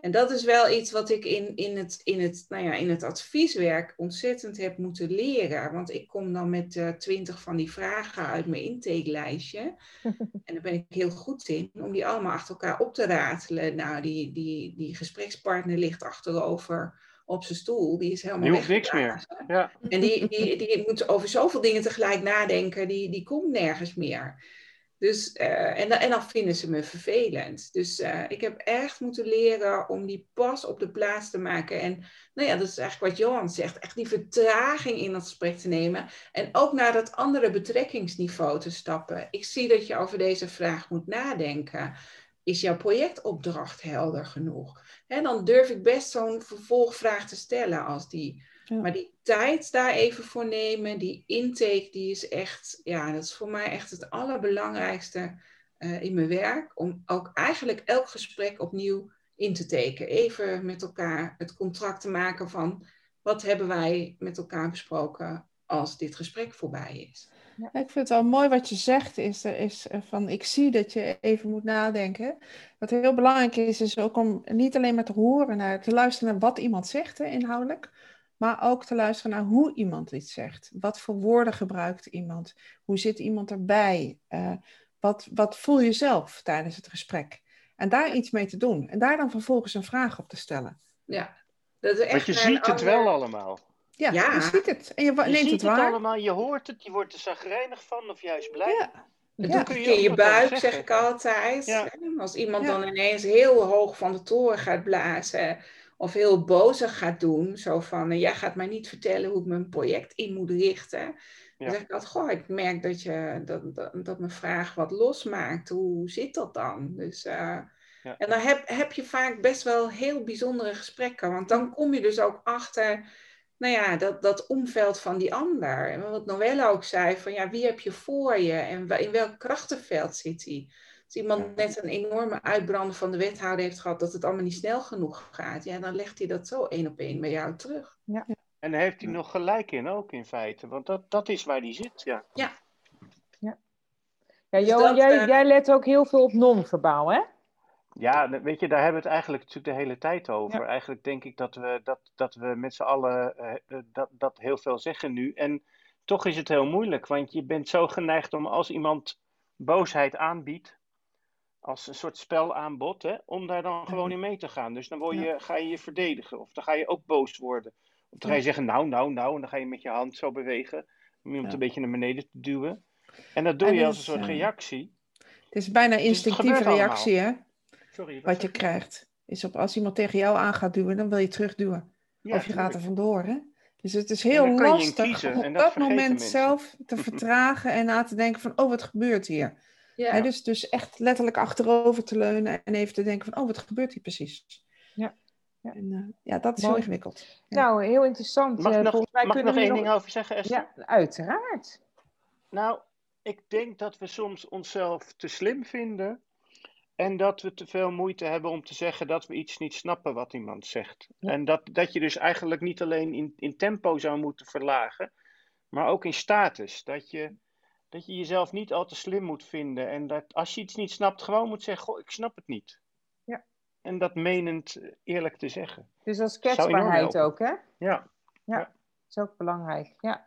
Speaker 4: En dat is wel iets wat ik in, in, het, in, het, nou ja, in het advieswerk ontzettend heb moeten leren. Want ik kom dan met uh, twintig van die vragen uit mijn intakelijstje. en daar ben ik heel goed in, om die allemaal achter elkaar op te ratelen. Nou, die, die, die gesprekspartner ligt achterover op zijn stoel. Die is helemaal
Speaker 2: Die hoeft niks meer. Ja.
Speaker 4: En die, die, die moet over zoveel dingen tegelijk nadenken. Die, die komt nergens meer. Dus, uh, en, en dan vinden ze me vervelend. Dus uh, ik heb echt moeten leren om die pas op de plaats te maken. En nou ja, dat is eigenlijk wat Johan zegt. Echt die vertraging in dat gesprek te nemen. En ook naar dat andere betrekkingsniveau te stappen. Ik zie dat je over deze vraag moet nadenken. Is jouw projectopdracht helder genoeg? En dan durf ik best zo'n vervolgvraag te stellen als die. Maar die tijd daar even voor nemen, die intake, die is echt, ja, dat is voor mij echt het allerbelangrijkste uh, in mijn werk. Om ook eigenlijk elk gesprek opnieuw in te tekenen. Even met elkaar het contract te maken van wat hebben wij met elkaar besproken als dit gesprek voorbij is.
Speaker 3: Ja. Ik vind het wel mooi wat je zegt, is, is van ik zie dat je even moet nadenken. Wat heel belangrijk is, is ook om niet alleen maar te horen, naar, te luisteren naar wat iemand zegt hè, inhoudelijk, maar ook te luisteren naar hoe iemand iets zegt. Wat voor woorden gebruikt iemand? Hoe zit iemand erbij? Uh, wat, wat voel je zelf tijdens het gesprek? En daar iets mee te doen. En daar dan vervolgens een vraag op te stellen.
Speaker 4: Ja,
Speaker 2: dat is echt Want je ziet het wel allemaal.
Speaker 3: Ja, ja, je ziet het. En je, je neemt
Speaker 2: ziet
Speaker 3: het,
Speaker 2: het
Speaker 3: waar.
Speaker 2: allemaal, je hoort het, je wordt er zagrijnig van of juist blij.
Speaker 3: Ja.
Speaker 4: Het
Speaker 3: Ja.
Speaker 4: doet in je buik, zeg ik altijd.
Speaker 2: Ja.
Speaker 4: Als iemand
Speaker 3: Ja.
Speaker 4: dan ineens heel hoog van de toren gaat blazen of heel bozig gaat doen, zo van, eh, jij gaat mij niet vertellen hoe ik mijn project in moet richten.
Speaker 2: Ja.
Speaker 4: Dan zeg ik altijd, goh, ik merk dat, je, dat, dat, dat mijn vraag wat losmaakt. Hoe zit dat dan? Dus, eh,
Speaker 2: Ja.
Speaker 4: En dan heb, heb je vaak best wel heel bijzondere gesprekken, want dan kom je dus ook achter nou ja, dat, dat omveld van die ander. En wat Noelle ook zei, van ja, wie heb je voor je en in welk krachtenveld zit hij? Als iemand net een enorme uitbrander van de wethouder heeft gehad, dat het allemaal niet snel genoeg gaat, ja, dan legt hij dat zo één op één bij jou terug.
Speaker 2: En daar heeft hij nog gelijk in ook in feite. Want dat, dat is waar hij zit, ja.
Speaker 1: Ja,
Speaker 4: Dus
Speaker 1: Johan,
Speaker 4: dat,
Speaker 1: jij,
Speaker 4: eh,
Speaker 1: jij let ook heel veel op non-verbaal, hè?
Speaker 2: Ja, weet je, daar hebben we het eigenlijk natuurlijk de hele tijd over.
Speaker 1: Ja.
Speaker 2: Eigenlijk denk ik dat we, dat, dat we met z'n allen eh, eh, dat, dat heel veel zeggen nu. En toch is het heel moeilijk, want je bent zo geneigd om als iemand boosheid aanbiedt, als een soort spelaanbod, hè, om daar dan gewoon in mee te gaan. Dus dan word je, ga je je verdedigen, of dan ga je ook boos worden. Of dan ga je zeggen, nou, nou, nou, en dan ga je met je hand zo bewegen, om iemand
Speaker 3: Ja.
Speaker 2: een beetje naar beneden te duwen. En dat doe
Speaker 3: En
Speaker 2: je als een soort
Speaker 3: eh,
Speaker 2: reactie.
Speaker 3: Het is bijna
Speaker 2: Dus
Speaker 3: instinctieve
Speaker 2: allemaal.
Speaker 3: reactie, hè?
Speaker 2: Sorry, wat
Speaker 3: Wat je krijgt. Is op, als iemand tegen jou aan gaat duwen, dan wil je terugduwen.
Speaker 2: Ja,
Speaker 3: of je gaat er vandoor, hè? Dus het is heel lastig
Speaker 2: kiezen,
Speaker 3: om op
Speaker 2: dat
Speaker 3: moment
Speaker 2: mensen.
Speaker 3: zelf te vertragen en na te denken van, oh, wat gebeurt hier?
Speaker 4: Ja,
Speaker 3: dus, dus echt letterlijk achterover te leunen en even te denken van, oh, wat gebeurt hier precies?
Speaker 1: Ja. Ja.
Speaker 3: En, eh, ja, dat is
Speaker 1: Mooi.
Speaker 3: heel ingewikkeld. Ja.
Speaker 1: Nou, heel interessant.
Speaker 2: Mag
Speaker 1: Eh,
Speaker 2: ik nog,
Speaker 1: volgens mij
Speaker 2: mag ik
Speaker 1: kunnen
Speaker 2: nog één ding over zeggen, Esther?
Speaker 1: Ja, uiteraard.
Speaker 2: Nou, ik denk dat we soms onszelf te slim vinden. En dat we te veel moeite hebben om te zeggen dat we iets niet snappen wat iemand zegt.
Speaker 1: Ja.
Speaker 2: En dat, dat je dus eigenlijk niet alleen in, in tempo zou moeten verlagen, maar ook in status. Dat je, dat je jezelf niet al te slim moet vinden. En dat als je iets niet snapt, gewoon moet zeggen: Goh, ik snap het niet.
Speaker 1: Ja.
Speaker 2: En dat menend eh, eerlijk te zeggen.
Speaker 1: Dus
Speaker 2: enorm
Speaker 1: kwetsbaarheid ook, hè?
Speaker 2: Ja.
Speaker 1: Dat is ook belangrijk. Ja,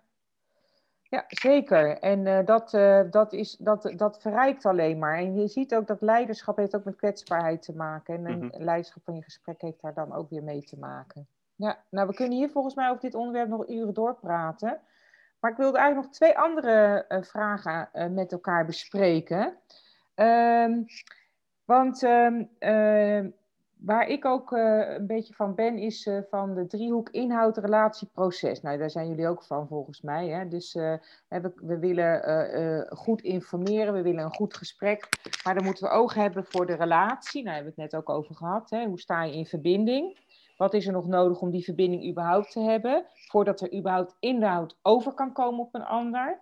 Speaker 1: ja zeker. En eh, dat, eh, dat, is, dat, dat verrijkt alleen maar. En je ziet ook dat leiderschap heeft ook met kwetsbaarheid te maken. En een
Speaker 2: Mhm.
Speaker 1: leiderschap van je gesprek heeft daar dan ook weer mee te maken. Ja, nou we kunnen hier volgens mij over dit onderwerp nog uren doorpraten. Maar ik wilde eigenlijk nog twee andere uh, vragen met elkaar bespreken. Um, want um, uh, waar ik ook een beetje van ben, is van de driehoek inhoud, relatie, proces. Nou, daar zijn jullie ook van volgens mij. Hè? Dus we, we, willen goed informeren, we willen een goed gesprek. Maar dan moeten we oog hebben voor de relatie. Nou, daar hebben we het net ook over gehad. Hè? Hoe sta je in verbinding? Wat is er nog nodig om die verbinding überhaupt te hebben, voordat er überhaupt inhoud over kan komen op een ander?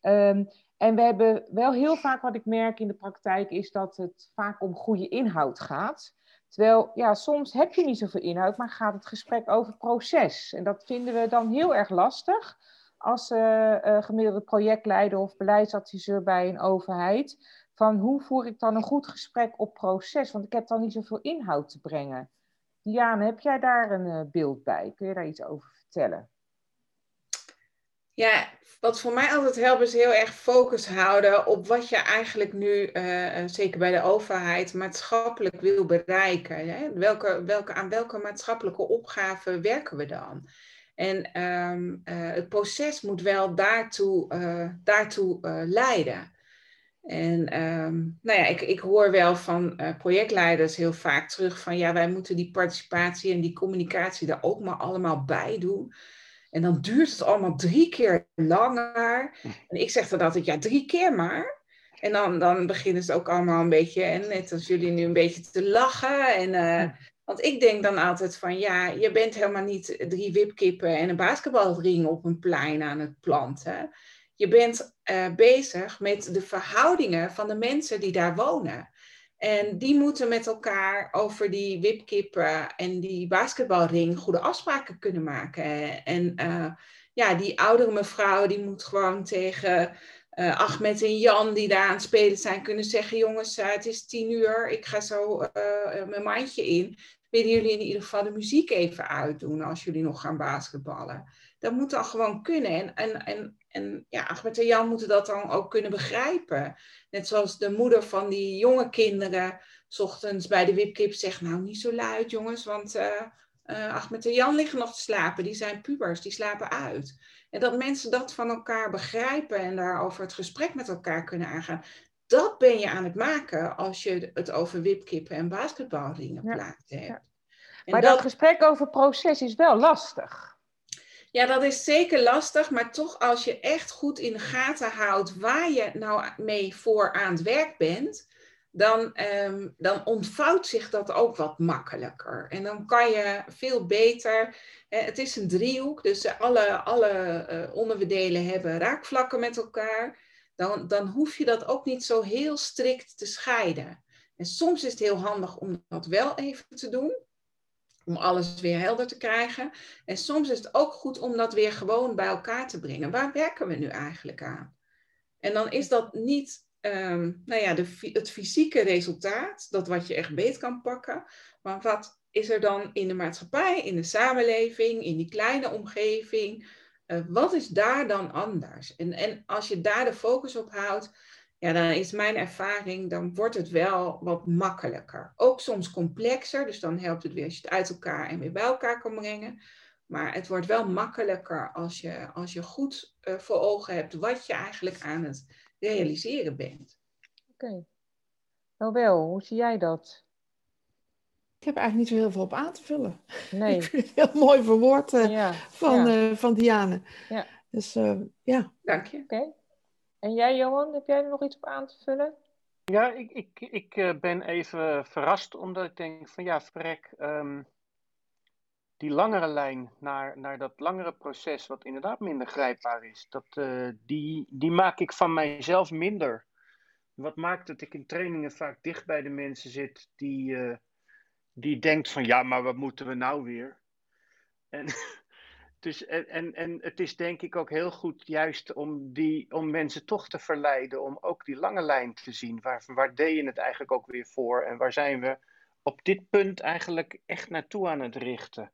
Speaker 1: Um, en we hebben wel heel vaak wat ik merk in de praktijk is dat het vaak om goede inhoud gaat. Terwijl, ja, soms heb je niet zoveel inhoud, maar gaat het gesprek over proces. En dat vinden we dan heel erg lastig als uh, uh, gemiddelde projectleider of beleidsadviseur bij een overheid. Van hoe voer ik dan een goed gesprek op proces? Want ik heb dan niet zoveel inhoud te brengen. Diane, heb jij daar een uh, beeld bij? Kun je daar iets over vertellen?
Speaker 4: Ja, wat voor mij altijd helpt is heel erg focus houden op wat je eigenlijk nu, uh, zeker bij de overheid, maatschappelijk wil bereiken. Hè? Welke, welke, aan welke maatschappelijke opgave werken we dan? En um, uh, het proces moet wel daartoe, daartoe leiden. En um, nou ja, ik, ik hoor wel van projectleiders heel vaak terug van ja, wij moeten die participatie en die communicatie daar ook maar allemaal bij doen. En dan duurt het allemaal drie keer langer. En ik zeg dan altijd, ja, drie keer maar. En dan, dan beginnen ze ook allemaal een beetje, en net als jullie nu, een beetje te lachen. En, uh, want ik denk dan altijd van, ja, je bent helemaal niet drie wipkippen en een basketbalring op een plein aan het planten. Je bent uh, bezig met de verhoudingen van de mensen die daar wonen. En die moeten met elkaar over die wipkippen en die basketbalring goede afspraken kunnen maken. En uh, ja, die oudere mevrouw die moet gewoon tegen uh, Ahmed en Jan die daar aan het spelen zijn kunnen zeggen... jongens, uh, het is tien uur, ik ga zo mijn mandje in. Willen jullie in ieder geval de muziek even uitdoen als jullie nog gaan basketballen? Dat moet dan gewoon kunnen. En, en, en en ja, Ahmed en Jan moeten dat dan ook kunnen begrijpen. Net zoals de moeder van die jonge kinderen s ochtends bij de wipkip zegt, nou niet zo luid jongens, want uh, uh, Ahmed en Jan liggen nog te slapen. Die zijn pubers, die slapen uit. En dat mensen dat van elkaar begrijpen en daarover het gesprek met elkaar kunnen aangaan. Dat ben je aan het maken als je het over wipkippen en basketbalringen ja. plaatst hebt. Ja.
Speaker 1: Maar dat... dat gesprek over proces is wel lastig.
Speaker 4: Ja, dat is zeker lastig, maar toch als je echt goed in de gaten houdt waar je nou mee voor aan het werk bent, dan, um, dan ontvouwt zich dat ook wat makkelijker. En dan kan je veel beter, het is een driehoek, dus alle, alle uh, onderdelen hebben raakvlakken met elkaar. Dan, dan hoef je dat ook niet zo heel strikt te scheiden. En soms is het heel handig om dat wel even te doen om alles weer helder te krijgen. En soms is het ook goed om dat weer gewoon bij elkaar te brengen. Waar werken we nu eigenlijk aan? En dan is dat niet um, nou ja, de, het fysieke resultaat, dat wat je echt beet kan pakken, maar wat is er dan in de maatschappij, in de samenleving, in die kleine omgeving? Uh, wat is daar dan anders? En, en als je daar de focus op houdt, ja, dan is mijn ervaring, dan wordt het wel wat makkelijker. Ook soms complexer, dus dan helpt het weer als je het uit elkaar en weer bij elkaar kan brengen. Maar het wordt wel makkelijker als je, als je goed uh, voor ogen hebt wat je eigenlijk aan het realiseren bent.
Speaker 1: Oké. Okay. Nou wel, hoe zie jij dat?
Speaker 3: Ik heb eigenlijk niet zo heel veel op aan te vullen. Nee. Ik vind het heel mooi verwoord uh, ja. van, ja. Uh, van Diane. Ja. Dus ja.
Speaker 4: Dank je.
Speaker 1: Oké. Okay. En jij, Johan, heb jij er nog iets op aan te vullen?
Speaker 2: Ja, ik, ik, ik uh, ben even verrast omdat ik denk van ja, verrek, um, die langere lijn naar, naar dat langere proces, wat inderdaad minder grijpbaar is, dat, uh, die, die maak ik van mijzelf minder. Wat maakt dat ik in trainingen vaak dicht bij de mensen zit die, uh, die denkt van ja, maar wat moeten we nou weer? En dus, en, en, het is denk ik ook heel goed juist om, die, om mensen toch te verleiden om ook die lange lijn te zien. Waar, waar deed je het eigenlijk ook weer voor en waar zijn we op dit punt eigenlijk echt naartoe aan het richten.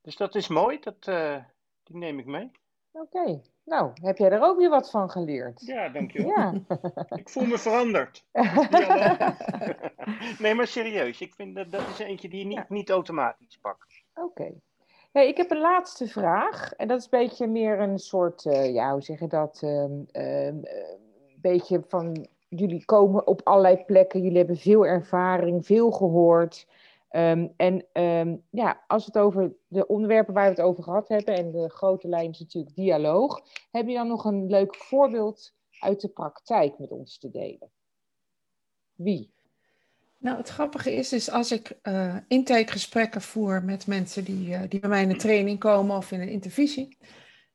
Speaker 2: Dus dat is mooi, dat, uh, die neem ik mee.
Speaker 1: Oké, okay. nou heb jij er ook weer wat van geleerd.
Speaker 2: Ja, dankjewel. Ja. ik voel me veranderd. nee, maar serieus, ik vind dat, dat is eentje die je niet, ja. niet automatisch pakt.
Speaker 1: Oké. Okay. Hey, ik heb een laatste vraag. En dat is een beetje meer een soort, uh, ja, hoe zeg dat? Een uh, beetje van, jullie komen op allerlei plekken, jullie hebben veel ervaring, veel gehoord. Um, en um, ja, als het over de onderwerpen waar we het over gehad hebben, en de grote lijn is natuurlijk dialoog, heb je dan nog een leuk voorbeeld uit de praktijk met ons te delen? Wie?
Speaker 3: Nou, het grappige is, is als ik uh, intakegesprekken voer met mensen die, uh, die bij mij in een training komen of in een intervisie,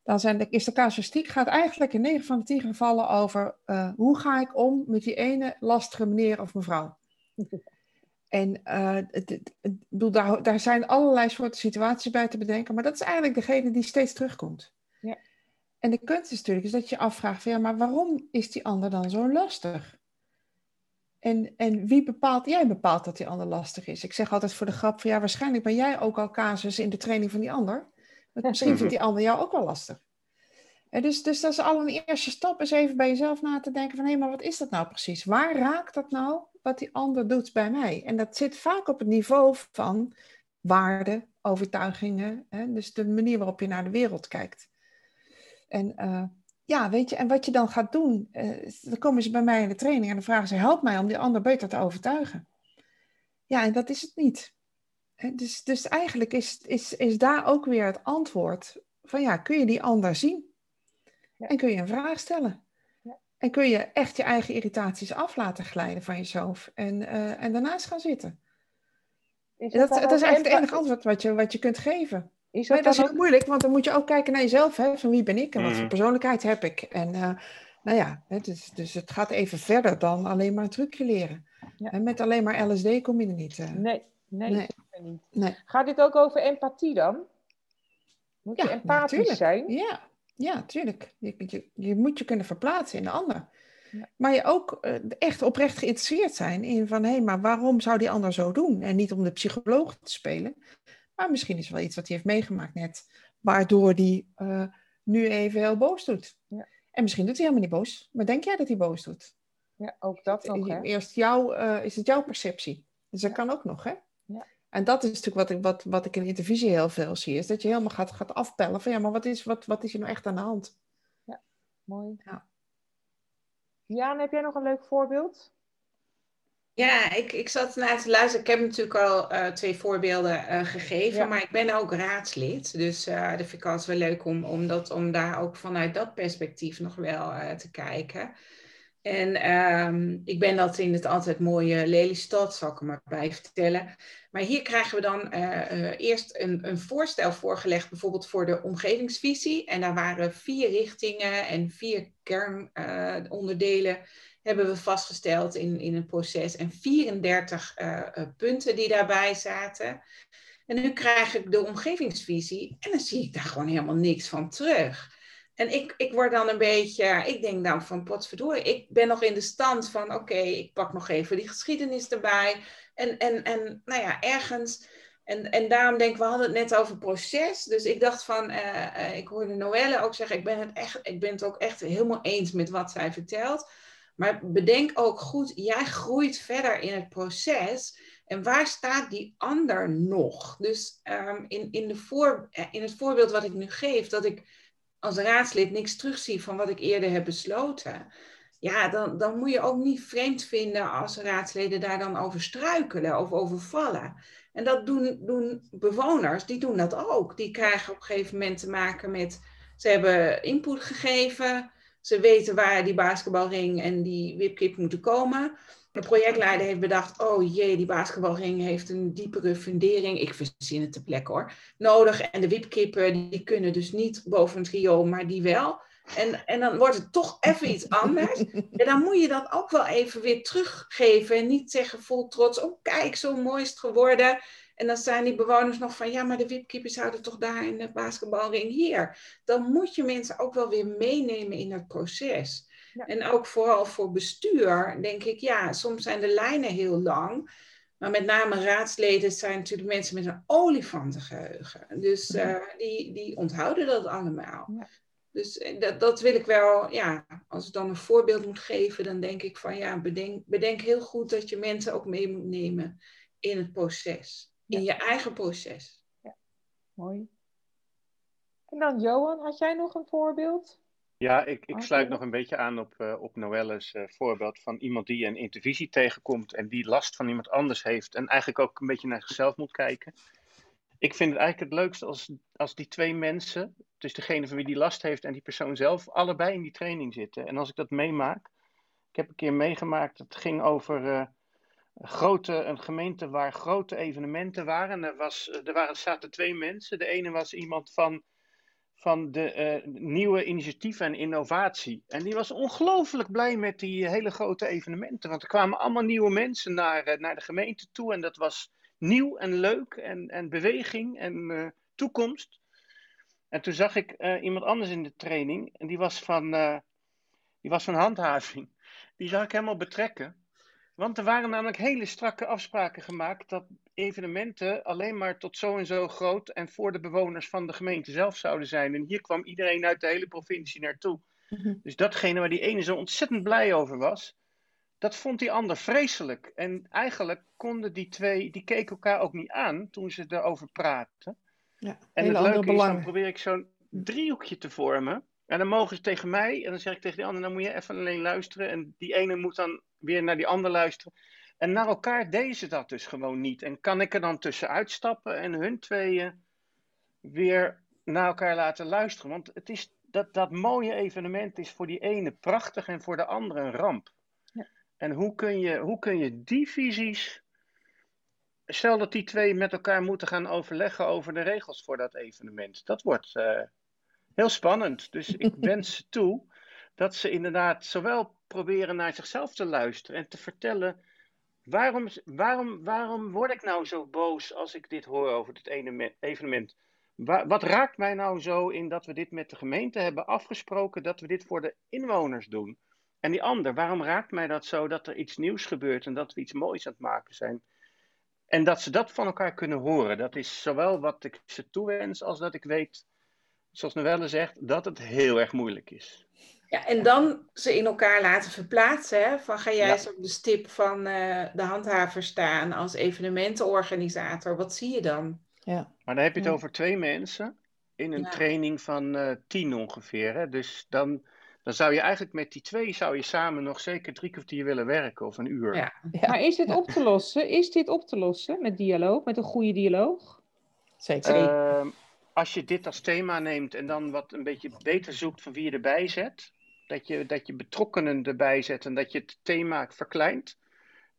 Speaker 3: dan zijn de, is de casuïstiek gaat eigenlijk in 9 van de 10 gevallen over uh, hoe ga ik om met die ene lastige meneer of mevrouw. En het, het, het, bedoel, daar, daar zijn allerlei soorten situaties bij te bedenken, maar dat is eigenlijk degene die steeds terugkomt. Ja. En de kunst is natuurlijk is dat je afvraagt van ja, maar waarom is die ander dan zo lastig? En, en wie bepaalt, jij bepaalt dat die ander lastig is. Ik zeg altijd voor de grap van ja, waarschijnlijk ben jij ook al casus in de training van die ander. Want misschien vindt die ander jou ook wel lastig. En dus, dus dat is al een eerste stap, is even bij jezelf na te denken van hé, maar wat is dat nou precies? Waar raakt dat nou wat die ander doet bij mij? En dat zit vaak op het niveau van waarden, overtuigingen, hè? dus de manier waarop je naar de wereld kijkt. En uh, ja, weet je, en wat je dan gaat doen, uh, dan komen ze bij mij in de training en dan vragen ze, help mij om die ander beter te overtuigen. Ja, en dat is het niet. Dus, dus eigenlijk is, is, is daar ook weer het antwoord van, ja, kun je die ander zien? Ja. En kun je een vraag stellen? Ja. En kun je echt je eigen irritaties af laten glijden van jezelf en, uh, en daarnaast gaan zitten? Is dat, dat, dat is eigenlijk het enige antwoord wat je, wat je kunt geven. Is dat, dat is heel moeilijk, want dan moet je ook kijken naar jezelf. Hè? Van wie ben ik en wat voor mhm. persoonlijkheid heb ik? En uh, nou ja, het is, dus het gaat even verder dan alleen maar een trucje leren. Ja. En met alleen maar LSD kom je er niet. Uh...
Speaker 1: Nee, nee, nee. niet. Nee. Gaat dit ook over empathie dan? Moet je ja, empathisch natuurlijk. zijn?
Speaker 3: Ja, ja, tuurlijk. Je, je, je, moet je kunnen verplaatsen in de ander. Ja. Maar je ook uh, echt oprecht geïnteresseerd zijn in van... hé, hey, maar waarom zou die ander zo doen? En niet om de psycholoog te spelen... Maar misschien is het wel iets wat hij heeft meegemaakt net, waardoor hij uh, nu even heel boos doet. Ja. En misschien doet hij helemaal niet boos, maar denk jij dat hij boos doet?
Speaker 1: Ja, ook dat nog. Hè?
Speaker 3: Eerst jou, uh, is het jouw perceptie. Dus dat ja. kan ook nog, hè? Ja. En dat is natuurlijk wat ik, wat, wat ik in intervisie heel veel zie, is dat je helemaal gaat, gaat afpellen van ja, maar wat is, wat, wat is er nou echt aan de hand?
Speaker 1: Ja, mooi. Ja. Jaan, heb jij nog een leuk voorbeeld?
Speaker 4: Ja, ik, ik zat naar te luisteren. Ik heb natuurlijk al uh, twee voorbeelden uh, gegeven, ja. maar ik ben ook raadslid. Dus uh, dat vind ik altijd wel leuk om, om, dat, om daar ook vanuit dat perspectief nog wel te kijken. En um, ik ben dat in het altijd mooie Lelystad, zal ik er maar bij vertellen. Maar hier krijgen we dan eerst een, een voorstel voorgelegd, bijvoorbeeld voor de omgevingsvisie. En daar waren vier richtingen en vier kernonderdelen hebben we vastgesteld in, in een proces. En 34 uh, uh, punten die daarbij zaten. En nu krijg ik de omgevingsvisie en dan zie ik daar gewoon helemaal niks van terug. En ik, ik word dan een beetje, ik denk dan van potverdorie, ik ben nog in de stand van oké, ik pak nog even die geschiedenis erbij. En, en, en nou ja, ergens, en, en daarom denk ik, we hadden het net over proces. Dus ik dacht van, uh, ik hoorde Noelle ook zeggen, ik ben, het echt, ik ben het ook echt helemaal eens met wat zij vertelt. Maar bedenk ook goed, jij groeit verder in het proces. En waar staat die ander nog? Dus um, in, in, de voor, eh, in het voorbeeld wat ik nu geef, dat ik als raadslid niks terugzie van wat ik eerder heb besloten. Ja, dan, dan moet je ook niet vreemd vinden als raadsleden daar dan over struikelen of over vallen. En dat doen, doen bewoners, die doen dat ook. Die krijgen op een gegeven moment te maken met, ze hebben input gegeven, ze weten waar die basketbalring en die wipkip moeten komen. De projectleider heeft bedacht, oh jee, die basketbalring heeft een diepere fundering, ik verzin het te plek hoor, nodig. En de wipkippen, die kunnen dus niet boven het riool, maar die wel. En, en dan wordt het toch even iets anders. En dan moet je dat ook wel even weer teruggeven. En niet zeggen vol trots, oh kijk, zo mooi is het geworden. En dan zijn die bewoners nog van, ja, maar de wipkeepers zouden toch daar in de basketbalring hier. Dan moet je mensen ook wel weer meenemen in het proces. Ja. En ook vooral voor bestuur, denk ik, ja, soms zijn de lijnen heel lang. Maar met name raadsleden zijn natuurlijk mensen met een olifantengeheugen. Dus ja. uh, die, die onthouden dat allemaal. Ja. Dus eh, dat, dat wil ik wel, ja, als ik dan een voorbeeld moet geven, dan denk ik van ja, bedenk, bedenk heel goed dat je mensen ook mee moet nemen in het proces in je eigen proces. Ja,
Speaker 1: mooi. En dan Johan, had jij nog een voorbeeld?
Speaker 2: Ja, ik, ik sluit nog een beetje aan op, uh, op Noelle's uh, voorbeeld van iemand die een intervisie tegenkomt en die last van iemand anders heeft en eigenlijk ook een beetje naar zichzelf moet kijken. Ik vind het eigenlijk het leukste als, als die twee mensen, dus degene van wie die last heeft en die persoon zelf, allebei in die training zitten. En als ik dat meemaak, ik heb een keer meegemaakt, het ging over uh, grote, een gemeente waar grote evenementen waren. Er, was, er waren, zaten twee mensen. De ene was iemand van van de uh, nieuwe initiatieven en innovatie. En die was ongelooflijk blij met die hele grote evenementen. Want er kwamen allemaal nieuwe mensen naar, naar de gemeente toe. En dat was nieuw en leuk en, en beweging en toekomst. En toen zag ik iemand anders in de training. En die was van, die was van handhaving. Die zag ik helemaal betrekken. Want er waren namelijk hele strakke afspraken gemaakt dat evenementen alleen maar tot zo en zo groot en voor de bewoners van de gemeente zelf zouden zijn. En hier kwam iedereen uit de hele provincie naartoe.
Speaker 3: Mhm.
Speaker 2: Dus datgene waar die ene zo ontzettend blij over was, dat vond die ander vreselijk. En eigenlijk konden die twee, die keken elkaar ook niet aan toen ze erover praten.
Speaker 3: Ja,
Speaker 2: en het leuke is, dan probeer ik zo'n driehoekje te vormen. En dan mogen ze tegen mij, en dan zeg ik tegen die ander, dan moet je even alleen luisteren. En die ene moet dan weer naar die ander luisteren. En naar elkaar deden ze dat dus gewoon niet. En kan ik er dan tussenuit stappen en hun tweeën weer naar elkaar laten luisteren? Want het is, dat, dat mooie evenement is voor die ene prachtig en voor de andere een ramp.
Speaker 1: Ja.
Speaker 2: En hoe kun, je, hoe kun je die visies. Stel dat die twee met elkaar moeten gaan overleggen over de regels voor dat evenement. Dat wordt uh, heel spannend. Dus ik wens ze toe dat ze inderdaad zowel proberen naar zichzelf te luisteren en te vertellen. Waarom, waarom, waarom word ik nou zo boos als ik dit hoor over dit ene evenement? Waar, wat raakt mij nou zo in dat we dit met de gemeente hebben afgesproken, dat we dit voor de inwoners doen? En die ander, waarom raakt mij dat zo dat er iets nieuws gebeurt en dat we iets moois aan het maken zijn? En dat ze dat van elkaar kunnen horen. Dat is zowel wat ik ze toewens, als dat ik weet, zoals Novelle zegt, dat het heel erg moeilijk is.
Speaker 4: Ja, en dan ze in elkaar laten verplaatsen. Hè? Van ga jij
Speaker 2: Ja.
Speaker 4: eens op de stip van eh, de handhaver staan als evenementenorganisator? Wat zie je dan?
Speaker 3: Ja.
Speaker 2: Maar dan heb je het
Speaker 3: Ja.
Speaker 2: over twee mensen in een
Speaker 4: Ja.
Speaker 2: training van eh, tien ongeveer. Hè? Dus dan, dan zou je eigenlijk met die twee zou je samen nog zeker drie kwartier willen werken of een uur.
Speaker 4: Ja.
Speaker 3: Ja,
Speaker 1: Maar is dit op te lossen? Is dit op te lossen met dialoog, met een goede dialoog?
Speaker 3: zeker.
Speaker 2: Ehm, als je dit als thema neemt en dan wat een beetje beter zoekt van wie je erbij zet, dat je, dat je betrokkenen erbij zet en dat je het thema verkleint,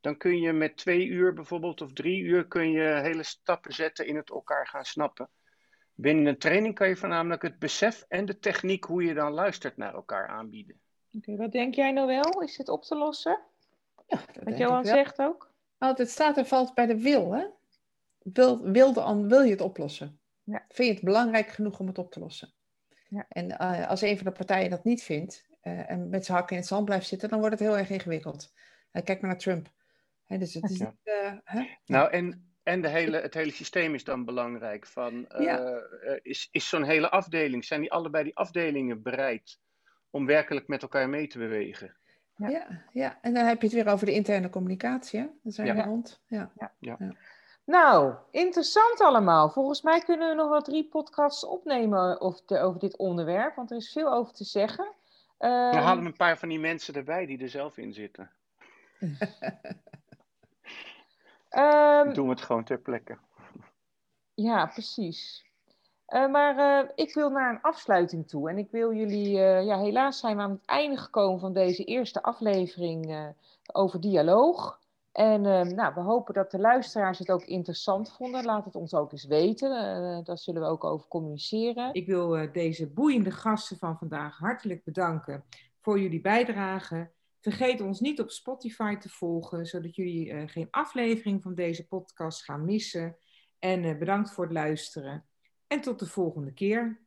Speaker 2: dan kun je met twee uur bijvoorbeeld of drie uur kun je hele stappen zetten in het elkaar gaan snappen. Binnen een training kan je voornamelijk het besef en de techniek hoe je dan luistert naar elkaar aanbieden.
Speaker 1: Oké, wat denk jij Noël? Is dit op te lossen?
Speaker 3: Ja, dat
Speaker 1: Wat Johan
Speaker 3: wel.
Speaker 1: zegt ook?
Speaker 3: Want het staat en valt bij de wil, hè? Wil, wil, de, wil je het oplossen?
Speaker 1: Ja.
Speaker 3: Vind je het belangrijk genoeg om het op te lossen?
Speaker 1: Ja.
Speaker 3: En eh, als een van de partijen dat niet vindt eh, en met zijn hakken in het zand blijft zitten, dan wordt het heel erg ingewikkeld. Eh, kijk maar naar Trump. Hè, dus het is
Speaker 2: Ja.
Speaker 3: niet, hè?
Speaker 2: Nou, en, en de hele, het hele systeem is dan belangrijk. Van,
Speaker 3: Ja.
Speaker 2: is is zo'n hele afdeling, zijn die allebei die afdelingen bereid om werkelijk met elkaar mee te bewegen?
Speaker 1: Ja.
Speaker 3: Ja. Ja, en dan heb je het weer over de interne communicatie. Hè? Zijn
Speaker 2: Ja.
Speaker 3: we rond. Ja.
Speaker 1: Nou, interessant allemaal. Volgens mij kunnen we nog wel drie podcasts opnemen over, de- over dit onderwerp, want er is veel over te zeggen.
Speaker 2: We
Speaker 1: Ehm,
Speaker 2: halen een paar van die mensen erbij die er zelf in zitten. Dan doen we het gewoon ter plekke.
Speaker 1: Ja, precies. Eh, maar eh, ik wil naar een afsluiting toe. En ik wil jullie, eh, ja, helaas zijn we aan het einde gekomen van deze eerste aflevering over dialoog. En eh, nou, we hopen dat de luisteraars het ook interessant vonden. Laat het ons ook eens weten. Eh, daar zullen we ook over communiceren. Ik wil eh, deze boeiende gasten van vandaag hartelijk bedanken voor jullie bijdrage. Vergeet ons niet op Spotify te volgen, zodat jullie eh, geen aflevering van deze podcast gaan missen. En bedankt voor het luisteren. En tot de volgende keer.